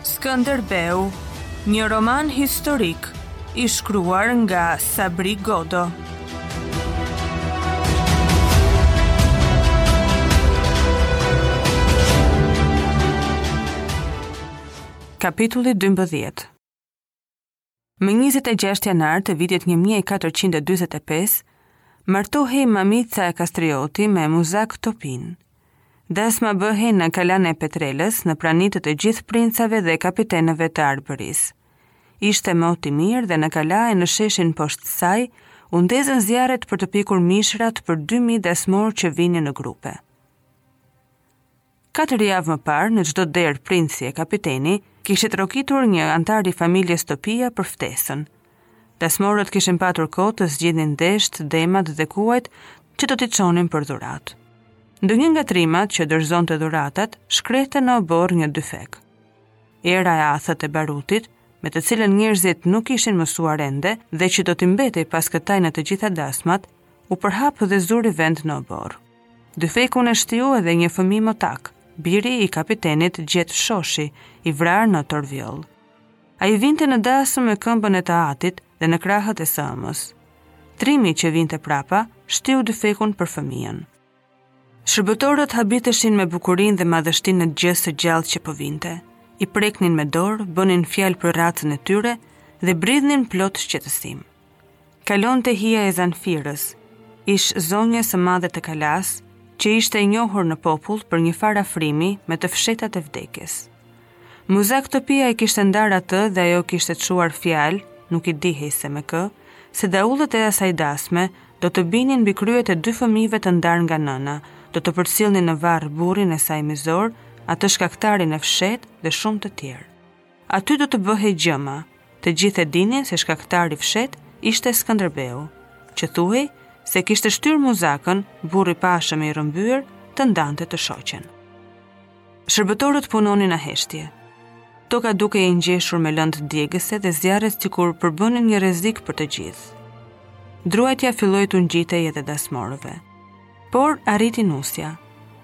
Skënderbeu, një roman historik i shkruar nga Sabri Godo. Kapitulli 12. Më 26 janar të vitit 1445, martohej Mamica Kastrioti me Muzak Topinë. Dasma bëhej në Kalanë e Petrelës, në prani të të gjithë princave dhe kapitenëve të Arbërisë. Ishte mot i mirë dhe në Kala e në sheshin poshtë saj, u ndezën zjarret për të pjekur mishrat për 2000 dasmorë që vinin në grupe. Katër javë më parë, në çdo derë princi e kapiteni kishte trokitur një anëtar i familjes Topia për ftesën. Dasmorët kishin patur kohë të zgjidhnin deshtë, demat dhe kuajt që do t'i çonin për dhuratë. Ndonjë nga trimat që dorëzonte dhuratat shkrehte në oborr një dyfek. Era e athët e barutit, me të cilën njerëzit nuk ishin mësuar ende dhe që do t'i mbetej pas këtaj në të gjitha dasmat, u përhap dhe zuri vend në oborr. Dyfekun e shtiu edhe një fëmijë motak, biri i kapitenit Gjetë Shoshi, i vrarë në Torvioll. Ai vinte në dasëm me këmbën e të atit dhe në krahët e së ëmës. Trimi që vinte prapa, shtiu dyfekun për fëmijën. Shërbëtorët habiteshin me bukurinë dhe madhështinë e gjësë së gjallë që po vinte. I preknin me dorë, bënin fjalë për racën e tyre dhe bridhnin plot shqetësim. Kalonte hija e Zanfirës, ish zonjës së madhe të Kalasë, që ishte e njohur në popull për njëfarë afrimi me të fshehtat e vdekjes. Muzak Topia e kishte ndarë atë dhe ajo kishte çuar fjalë, nuk dihej se me kë, se daullet e asaj dasme do të binin mbi kryet e dy fëmijëve të ndarë nga nëna, do të përcillnin në varr burrin e saj mizor, atë shkaktarin e fshehtë dhe shumë të tjerë. Aty do të bëhej gjëma. Të gjithë e dinin se shkaktari i fshehtë ishte Skënderbeu, që thuhej se kishte shtyrë Muzakën, burrë i pashëm e i rrëmbyer, të ndante të shoqen. Shërbëtorët punonin në heshtje. Toka dukej e ngjeshur me lëndë djegëse dhe zjarret sikur përbënin një rrezik për të gjithë. Druajtja filloi t'u ngjitej edhe dasmorëve. Por arriti nusja,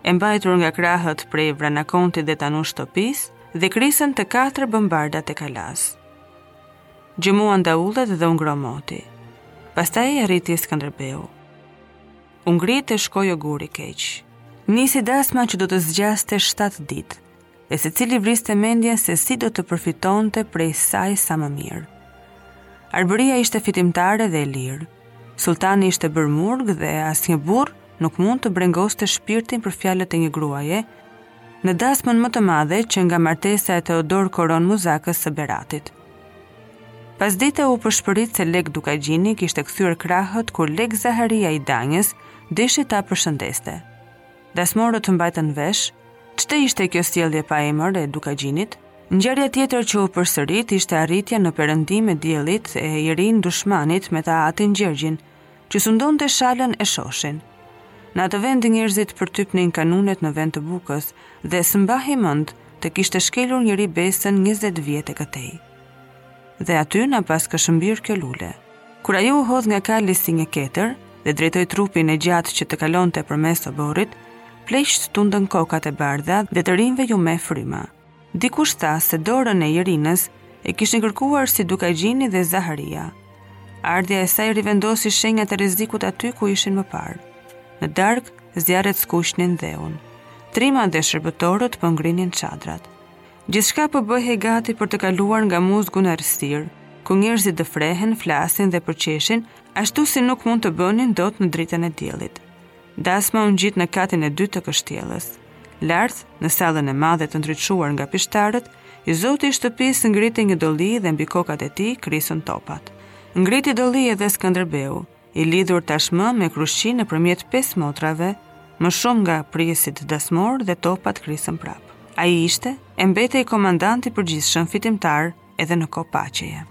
e mbajtur nga krahët prej Vranakontit dhe Tanush Topisë, dhe krisën të katër bombardat e kalasë. Gjëmuan daullet dhe u ngroh moti. Pastaj arriti Skënderbeu. U ngrit e shkoi oguri i keq. Nisi dasma që do të zgjaste shtatë ditë. e secili vriste mendjen se si do të përfitonte prej saj sa më mirë. Arbëria ishte fitimtare dhe e lirë. Sultani ishte bërë murg dhe asnjë burrë nuk mund të brengoste shpirtin për fjalët e një gruaje, në dasmën më të madhe që nga martesa e Teodor Koron Muzakës së Beratit. Pasdite u përshpërit se Lekë Dukagjini kishte kthyer krahët kur Lekë Zaharia i Danjës deshi ta përshëndeste. Dasmorët mbajtën vesh, Ç'të ishte kjo sjellje pa emër e Dukagjinit? Ngjarja tjetër që u përsërit ishte arritja në perëndim e diellit e Jerinë Dushmanit me të atin Gjergjin, që sundonte Shalën e Shoshin. Në atë vend njerëzit përtypnin kanunet në vend të bukës dhe s'mbahej mend të kishte shkelur njëri besën njëzet vjet e këtej. Dhe aty na paska mbirë kjo lule. Kur ajo u hodh nga kali si një ketër dhe drejtoi trupin e gjatë që të kalonte përmes oborrit, pleqtë tundën kokat e bardha dhe të rinjve iu me fryma. Dikush tha se dorën e Jerinës e kishin kërkuar si Dukagjini dhe Zaharia. Ardhja e saj rivendosi shenjat e rrezikut aty ku ishin më parë. Në darkë, zjarret skuqnin dheun. Trima dhe shërbëtorët po ngrinin çadrat. Gjithçka po bëhej gati për të kaluar nga muzgu në errësirë, ku njerëzit dëfrehen, flasin dhe përqeshin, ashtu si nuk mund të bënin dot në dritën e diellit. Dasma u ngjit në katin e dytë të kështjellës. Lart, në sallën e madhe të ndriçuar nga pishtarët, i zoti i shtëpisë ngriti një dolli dhe mbi kokat e tij krisën topat. Ngriti dolli edhe Skënderbeu, i lidhur tashmë me krushqi nëpërmjet 5 motrave, me shumë nga prijësit dasmorë dhe topat krisën prapë. Ai ishte, e mbetej komandanti i përgjithshëm fitimtar edhe në kohë paqeje.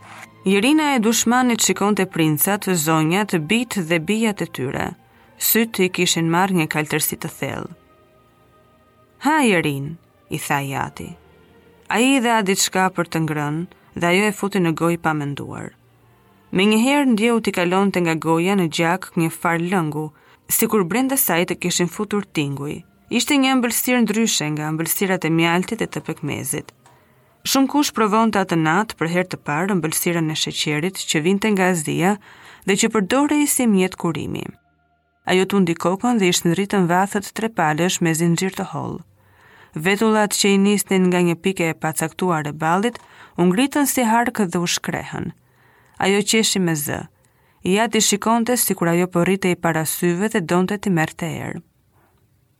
Jerina e Dushmanit shikonte princat, zonjat, bijtë dhe bijat e tyre. Sytë i kishin marrë një kaltërsi të thellë. Ha, Jerinë, i tha i ati. Ai i dha diçka për të ngrënë dhe ajo e futi në gojë pa menduar. Menjëherë ndjeu t'i kalonte nga goja në gjak një farë lëngu, sikur brenda saj të kishin futur tinguj. Ishte një ëmbëlsirë ndryshe nga ëmbëlsirat e mjaltit e të pekmezit. Shumëkush provonte atë natë për herë të parë ëmbëlsirën e sheqerit që vinte nga Azia dhe që përdorej si mjet kurimi. Ajo tundi kokën dhe i shndritën vathët trepalësh me zinxhir të hollë. Vetullat që i nisnin nga një pike e pacaktuar e ballit, u ngritën si hark dhe u shkrehën. Ajo qeshi me zë. I ati shikonte sikur ajo po rritej para syve dhe donte t'i merrte erë.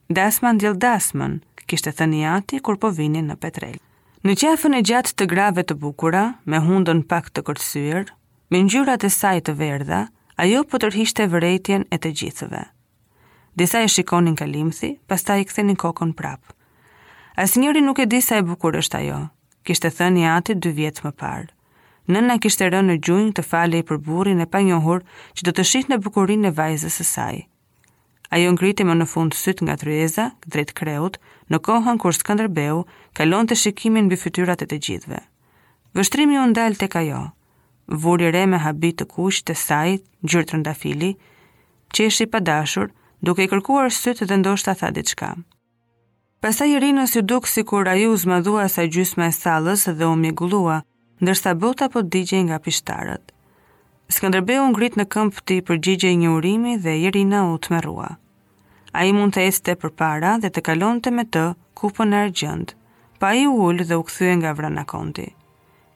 Dasma ndjell dasmën, kishte thënë i ati kur po vinin në Petrelë. Në qafën e gjatë të grave të bukura, me hundën pak të kërcyer, Me ngjyrat e saj të verdha, ajo po tërhiqte vërejtjen e të gjithëve. Disa e shikonin kalimthi, pastaj kthenin kokën prapë. Asnjëri nuk e di sa e bukur është ajo, kishte thënë i ati dy vjet më parë. Nëna kishte rënë në gjunjë të falej për burrin e panjohur që do të shihte bukurinë e vajzës së saj. Ajo ngriti më në fund sytë nga tryeza, drejt kreut, në kohën kur Skënderbeu kalonte shikimin mbi fytyrat e të gjithëve. Vështrimi u ndal tek ajo. Vuri re me habi të kuqtë e saj, ngjyrë trëndafili, qeshi pa dashur, duke i kërkuar sytë dhe ndoshta tha diçka. Pastaj Jerinës iu duk sikur ai u zmadhua sa gjysma e sallës dhe u mjegullua, ndërsa bota po digjej nga pishtarët. Skënderbeu u ngrit në këmbë t'i përgjigjej një urimi dhe Jerina u tmerrua. Ai mund të ecte përpara dhe të kalonte me të kupën e argjendtë, po ai u ul dhe u kthye nga Vrana Konti.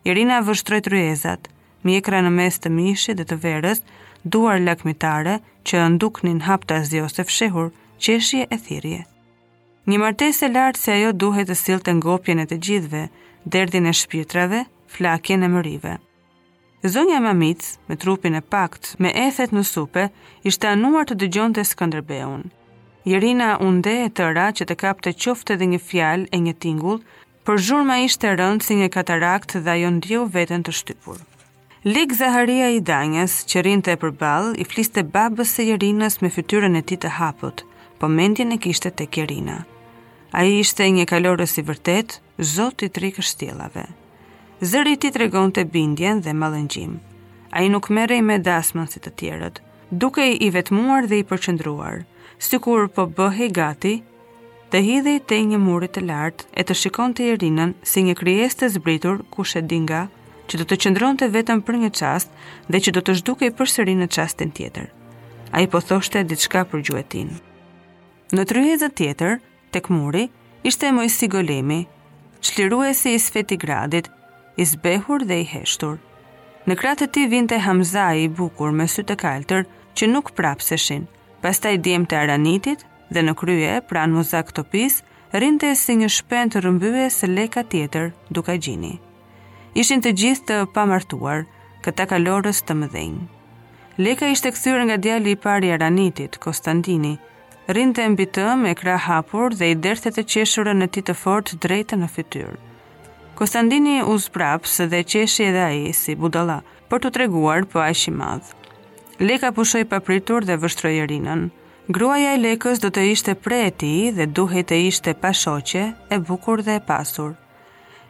Jerina vështroi tryezat, mjekra në mes të mishit dhe të verës, duar lakmitare që nduknin haptazi ose fshehur, qeshje e thirrje. Një martesë e lartë si ajo duhej të sillte ngopjen e të gjithëve, derdhjen e shpirtrave, flakjen e mërive. Zonja Mamicë, me trupin e paktë, me ethet në supe, ishte anuar të dëgjonte Skënderbeun. Jerina u nde e tëra që të kapte qoftë edhe një fjalë e një tingull, Por zhurma ishte e rëndë si një katarakt dhe ajo ndjeu veten të shtypur. Lek Zaharia i Danjës, që rrinte përballë, i fliste babës së Jerinës me fytyrën e tij të hapët, po mendjen e kishte tek Jerina. Ai ishte një kalorës i vërtetë, zot i tri kështjellave. Zëri i tij tregonte bindjen dhe mallëngjim. Ai nuk merrej me dasmën si të tjerët, dukej i vetmuar dhe i përqendruar, sikur po bëhej gati Të hidhej tej një muri të lartë e të shikonte Jerinën si një krijesë të zbritur kush e di nga, që do të qëndronte vetëm për një çast dhe që do të zhdukej përsëri në çastin tjetër. Ai po thoshte diçka për gjuetinë. Në tryezën tjetër, tek muri, ishte Moisi Golemi, çliruesi i Sfetigradit, i zbehur dhe i heshtur. Në krah të tij vinte Hamzai i bukur me sy të kaltër që nuk prapseshin. Pastaj djemtë e Aranitit, dhe në krye, pranë Muzak Topisë, rrinte si një shpend rrëmbyes Leka tjetër, Dukagjini. Ishin të gjithë të pamartuar, këta kalorës të mëdhenj. Leka ishte kthyer nga djali i parë i Aranitit, Kostandini. Rrinte mbi të me krahë hapur dhe i derdhte të qeshurën e tij të fortë drejt në fytyrë. Kostandini u zbraps dhe qeshi edhe ai si budalla, për t'u treguar po aq i madh. Leka pushoi papritur dhe vështroi Jerinën. Gruaja e Lekës do të ishte pre e tij dhe duhej të ishte pa shoqe, e bukur dhe e pasur.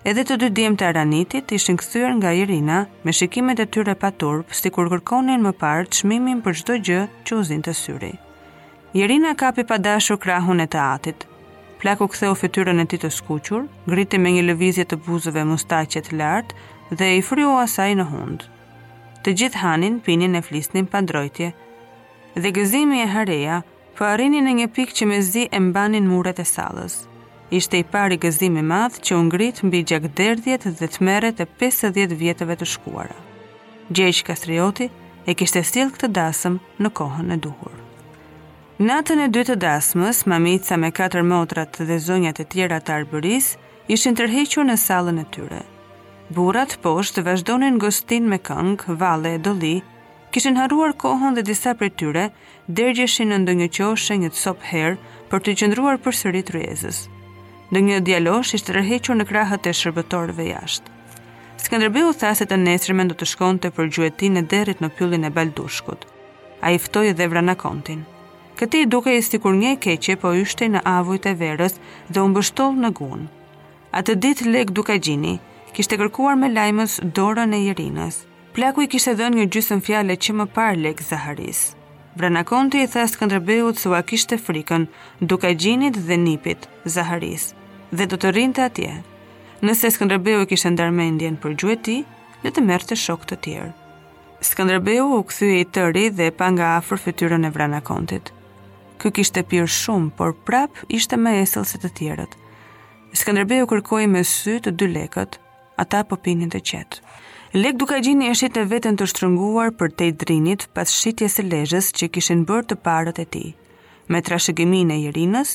Edhe të dy djemtë e Aranitit ishin kthyer nga Jerina me shikimet e tyre pa turp, sikur kërkonin më parë çmimin për çdo gjë që u zinte syri. Jerina kapi pa dashur krahun e të atit. Plaku ktheu fytyrën e tij të skuqur, ngriti me një lëvizje të buzëve mustaqet lart dhe i fryu asaj në hund. Të gjithë hanin, pinin e flisnin pa ndrojtje. dhe gëzimi e hareja po arrinin në një pikë që mezi e mbanin muret e sallës. Ishte i pari gëzim i madh që u ngrit mbi gjakderdhjet dhe tmerret e 50 vjetëve të shkuara. Gjergj Kastrioti e kishte sjellë këtë dasëm në kohën e duhur. Natën e dytë të dasmës, Mamica me katër motrat dhe zonjat e tjera të Arbërisë ishin tërhequr në sallën e tyre. Burrat poshtë vazhdonin gostinë me këngë, valle e dolli, Kishin harruar kohën dhe disa prej tyre dergjeshin në ndonjë qoshe një copë herë për t'i qëndruar përsëri tryezës. Ndonjë djalosh ishte tërhequr në krahët e shërbëtorëve jashtë. Skënderbeu tha se të nesërmen do të shkonte për gjuetinë e derrit në pyllin e Baldushkut. Ai ftoi edhe Vranakontin. Këtij i dukej sikur një e keqe po yshtej në avujt e verës dhe u mbështoll në gunë. Atë ditë Lek Dukagjini kishte kërkuar me lajmës dorën e Jerinës. Plaku i kishte dhënë një gjysëm fjale që më parë Lek Zaharisë. Vranakonti i tha Skënderbeut se ua kishte frikën Dukagjinit dhe nipit, Zaharisë, dhe do të rrinte atje. Nëse Skënderbeu e kishte ndarë mendjen për gjueti, le të merrte shokë të tjerë. Skënderbeu u kthye i tëri dhe pa nga afër fytyrën e Vranakontit. Ky kishte pirë shumë, por prapë ishte më esëll se të tjerët. Skënderbeu kërkoi me sy të dy Lekët, ata po pinin të qetë. Lek Dukagjini e shihte veten të shtrënguar përtej Drinit pas shitjes së Lezhës që kishin bërë të parët e tij. Me trashëgiminë e Jerinës,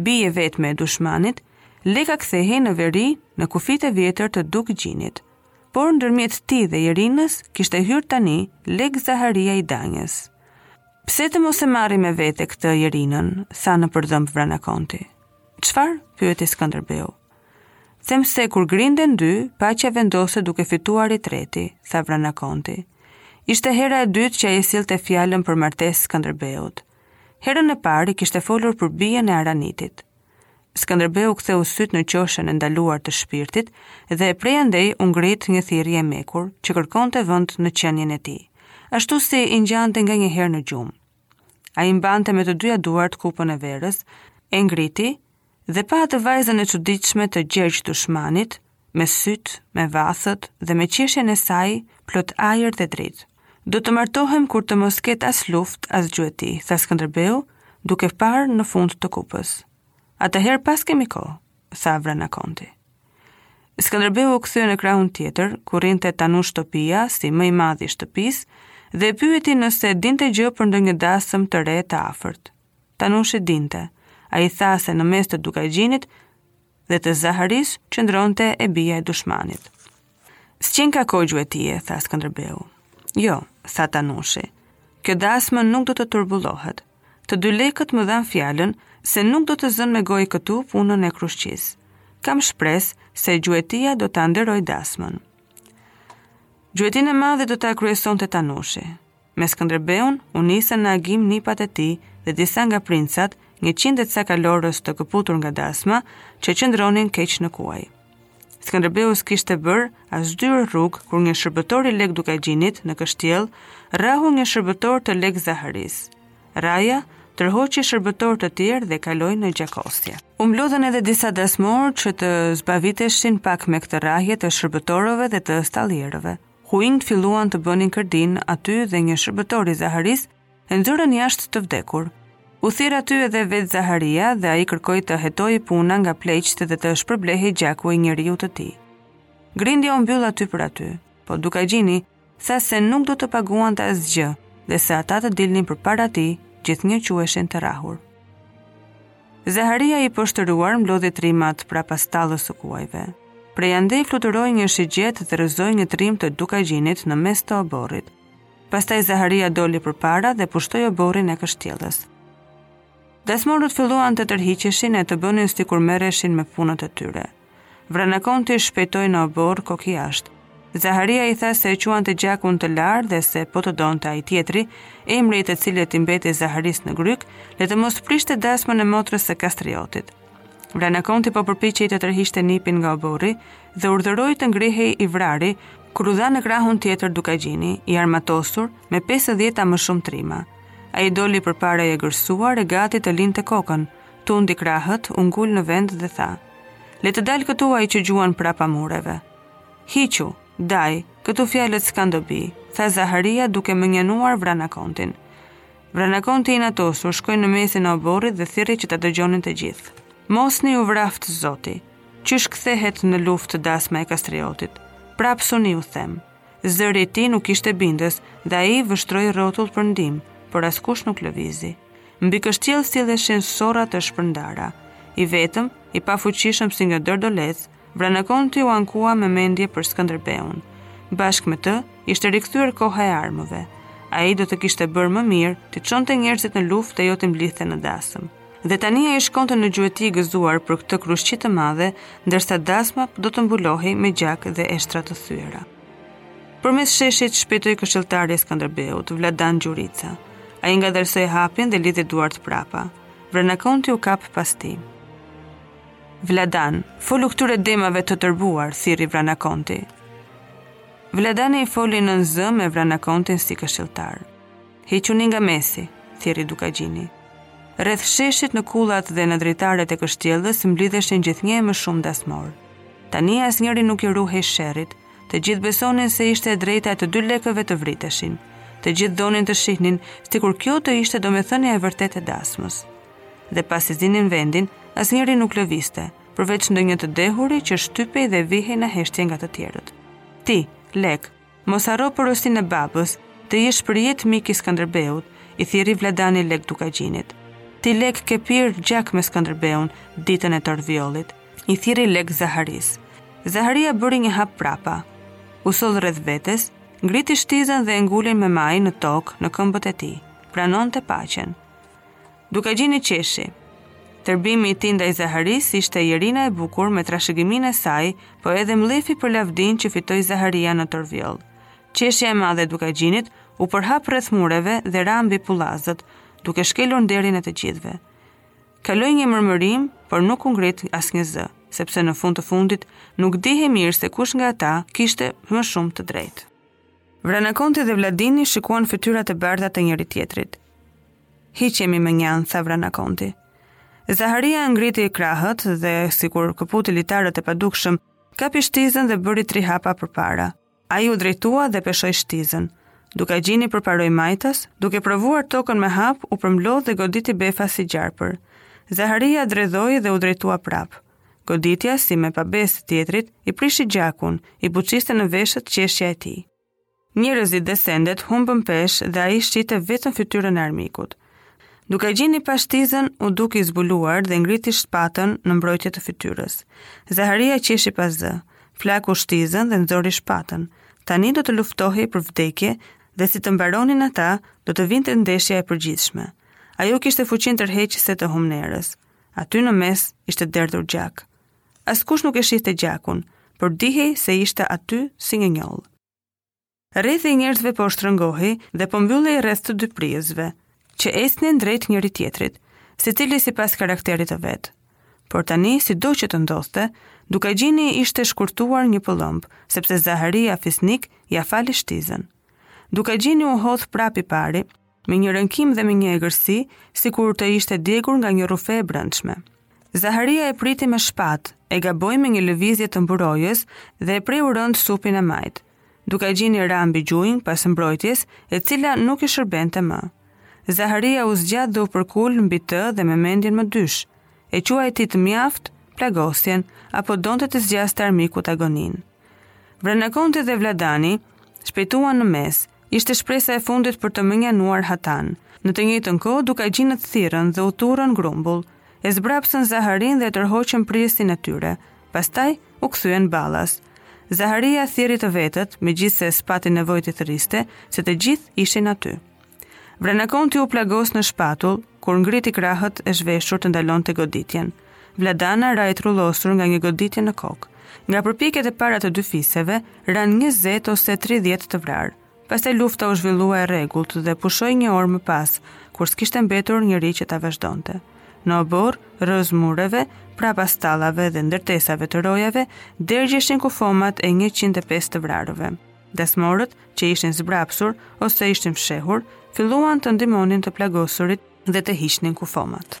bijë e vetme e Dushmanit, Leka kthehej në veri në kufijtë e vjetër të Duk Gjinit. Por ndërmjet tij dhe Jerinës kishte hyrë tani Lek Zaharia i Danjës. Pse të mos e marrim me vete këtë Jerinën, tha nëpër dhëmbë Vranakonti. Çfarë? pyeti Skënderbeu. Them se kur grinden dy, paqja vendoset duke fituar i treti, tha Vranakonti. Ishte hera e dytë që ai e sillte fjalën për martesë Skënderbeut. Herën e parë i kishte folur për bijën e Aranitit. Skënderbeu ktheu sytë në qoshen e ndaluar të shpirtit dhe prej andej u ngrit një thirrje e mekur që kërkonte vend në qenien e tij, ashtu si i ngjante nganjëherë në gjumë. Ai mbante me të dyja duart kupën e verës, e ngriti, dhe pa atë vajzën e çuditshme të Gjergj Dushmanit, me sytë, me vathët dhe me qeshjen e saj plot ajër dhe dritë. Do të martohem kur të mos ketë as luftë, as gjueti, tha Skënderbeu, duke parë në fund të kupës. Atëherë paskemi kohë. tha Vrana Konti. Skënderbeu u kthye në krahun tjetër, ku rrinte Tanush Topia, si më i madhi i shtëpisë, dhe e pyeti nëse dinte gjë për ndonjë dasmë të re të afërt. Tanushi dinte. Ai tha se në mes të Dukagjinit dhe të Zaharisë qëndronte e bija e Dushmanit. S'qenka kogju e tije, tha Skënderbeu. Jo, tha Tanushi. Kjo dasmë nuk do të turbullohet. Të dy Lekët më dhanë fjalën se nuk do të zënë me gojë këtu punën e krushqisë. Kam shpresë se gjuetia do ta nderojë dasmën. Gjuetinë e madhe do ta kryesonte Tanushi. Me Skënderbeun u nisën në agim nipat e tij dhe disa nga princat, njëqind e ca kalorës të këputur nga dasma, që qëndronin keq në kuaj. Skënderbeu s'kishte bërë as dy orë rrugë kur një shërbëtor i Lekë Dukagjinit në kështjellë rrahu një shërbëtor të Lekë Zaharisë. Rrahja tërhoqi shërbëtorë të tjerë dhe kaloi në gjakosje. U mblodhën edhe disa dasmorë që të zbaviteshin pak me këtë rrahje të shërbëtorëve dhe të stallierëve. Hunjtë filluan të bënin kërdinë aty dhe një shërbëtor i Zaharis e nxorrën jashtë të vdekur. U thirr aty edhe vetë Zaharia dhe ai kërkoi të hetohej puna nga pleqtë dhe të shpërblehej gjaku i njeriut të tij. Grindja u mbyll aty për aty, po Dukagjini tha se nuk do të paguante asgjë dhe se ata të dilnin përpara tij gjithnjë quheshin të rrahur. Zaharia i poshtëruar mblodhi trimat prapa stallës së kuajve. Prej andej fluturoi një shigjetë dhe rrëzoi një trim të Dukagjinit në mes të oborrit, Pastaj Zaharia doli përpara dhe pushtoi oborrin e kështjellës. Dasmorët filluan të tërhiqeshin e të bënin sikur merreshin me punët e tyre. Vrana Konti shpejtoi në oborr kokëjashtë. Zaharia i tha se e quante gjakun të larë dhe se po të donte ai tjetri, emri i të cilit i mbeti Zaharisë në grykë, le të mos prishte dasmën e motrës së Kastriotit. Vrana Konti po përpiqej të tërhiqte nipin nga oborri, dhe urdhëroi të ngrihej i vrari, kur u dha në krahun tjetër Dukagjini, i armatosur, me pesëdhjetë a më shumë trima. Ai doli përpara i egërsuar e gati të linte kokën, tundi krahët, u ngul në vend dhe tha: Le të dalë këtu ai që gjuan prapa mureve. Hiqu, daj, këtu fjalët s'kanë dobi, tha Zaharia duke mënjanuar Vrana Kontin. Vranakonti i inatosur shkoi në mesin e oborrit dhe thirri që ta dëgjonin të gjithë. Mosni u vraftë zoti. Qysh kthehet në luftë dasma e Kastriotit. Prapsuni u them. Zëri i tij nuk ishte bindës dhe ai vështroi rrotull për ndihmë, por askush nuk lëvizi. Mbi kështjellë silleshin sorra të shpërndara. I vetëm, i pafuqishëm si një dordolec, Vranakonti u ankua me mendje për Skënderbeun. Bashkë me të, ishte rikthyer koha e armëve. Ai do të kishte bërë më mirë t'i çonte njerëzit në luftë e jo t'i mblidhte në dasëm. Dhe tani ai shkonte në gjueti i gëzuar për këtë krushqi të madhe, ndërsa dasma do të mbulohej me gjak dhe eshtra të thyera. Përmes sheshit shpejtoi këshilltari i Skënderbeut, Vladan Gjurica. Ai ngadalsoi hapin dhe lidhi duart prapa. Vranakonti u kap pas tij. Vladan, folu këtyre demave të tërbuar, thirri Vranakonti. Vladani foli nën zë me Vranakontin si këshilltar. Hiquni nga mesi, thirri Dukagjini. Rreth sheshit në kullat dhe në dritaret e kështjellës mblidheshin gjithnjë e më shumë dasmorë. Tani asnjëri nuk i ruhej sherrit, të gjithë besonin se ishte e drejta e të dy Lekëve të vriteshin. Të gjithë donin të shihnin sikur kjo të ishte domethënia e vërtetë e dasmës. Dhe pasi zinin vendin, asnjëri nuk lëviste, përveç ndonjë të dehuri që shtypej dhe vihej në heshtje nga të tjerët. Ti, Lekë, mos harro porosinë e babës, të jesh për jetë mik i Skënderbeut, i thirri Vladani Lekë Dukagjinit. Ti Lekë ke pirë gjak me Skënderbeun ditën e Torviollit, i thirri Lekë Zaharisë. Zaharia bëri një hap prapa. U soll rreth vetes, ngriti shtizën dhe e nguli me majë në tokë në këmbët e tij. Pranonte paqen. Dukagjini qeshi. Tërbimi i tij ndaj Zaharisë ishte Jerina e bukur me trashëgiminë e saj, po edhe mllefi për lavdinë që fitoi Zaharia në Torvioll. Qeshja e madhe e Dukagjinit u përhap rreth mureve dhe ra mbi pullazët, duke shkelur nderin e të gjithëve. Kaloi një mërmërim, por nuk u ngrit asnjë zë, sepse në fund të fundit nuk dihej mirë se kush nga ata kishte më shumë të drejtë. Vranakonti dhe Vladani shikuan fytyrat e bardha të njëri-tjetrit. Hiqemi mënjanë, tha Vranakonti. Zaharia ngriti krahët dhe, sikur këputi litarët e padukshëm, kapi shtizën dhe bëri tri hapa përpara. Ai u drejtua dhe peshoi shtizën. Dukagjini përparoi majtas, duke provuar tokën me hap, u përmblodh dhe goditi befas si gjarpër. Zaharia dredhoi dhe u drejtua prap. Goditja, si me pabesi e tjetrit, i prishi gjakun, i buçiste në veshët qeshja e tij. Njerëzit dhe sendet humbën peshë dhe ai shihte vetëm fytyrën e armikut. Dukagjini pa shtizën, u duk i zbuluar dhe ngriti shpatën në mbrojtje të fytyrës. Zaharia qeshi pa zë, flaku shtizën dhe nxori shpatën. Tani do të luftohej për vdekje dhe si të mbaronin ata, do të vinte ndeshja e përgjithshme. Ajo kishte fuqinë tërheqëse të humnerës. Aty në mes ishte derdhur gjak. Askush nuk e shihte gjakun, por dihej se ishte aty si një njollë. Rrethi i njerëzve po shtrëngohej dhe po mbyllej rreth të dy prijësve, që ecnin drejt njëri-tjetrit, secili sipas karakterit të vet. Por tani, sido që të ndodhte, Dukagjini ishte shkurtuar një pëllëmbë, sepse Zaharia fisnik ia fali shtizën. Dukagjini u hodh prapë i pari, me një rënkim dhe me një egërsi, sikur të ishte djegur nga një rrufe e brendshme. Zaharia e priti me shpatë, e gaboi me një lëvizje të mburojës dhe e preu rëndë në supin e majtë, Dukagjini ra mbi gjunjë pas mbrojtjes e cila nuk i shërbente më. Zaharia u zgjat dhe u përkul mbi të dhe me mendjen më dysh, e quajti të mjaftë plagosjen, apo donte t'i zgjaste armikut agoninë. Vranakonti dhe Vladani shpejtuan në mes, ishte shpresa e fundit për të mënjanuar hatanë. Në të njëjtën kohë, dukagjinët thirrën dhe u turrën grumbull, e zbrapsën Zaharinë dhe e tërhoqën prijësin e tyre. Pastaj u kthyen ballas. Zaharia thirri të vetët, megjithëse s'pati nevojë të thërriste, se të gjithë ishin aty. Vranakonti u plagos në shpatull, kur ngriti krahët e zhveshur të ndalonte goditjen. Vladani ra i trullosur nga një goditje në kokë. Nga përpjekjet e para të dy fiseve, ranë 20 ose 30 të vrarë. Pastaj lufta u zhvillua e rregullt dhe pushoi një orë më pas, kur s'kishte mbetur njeri që ta vazhdonte. Në oborr, rrëzë mureve, prapa stallave dhe ndërtesave të rojave, dergjeshin kufomat e 105 të vrarëve. Dasmorët, që ishin zbrapsur ose ishin fshehur, filluan të ndihmonin të plagosurit dhe të hiqnin kufomat.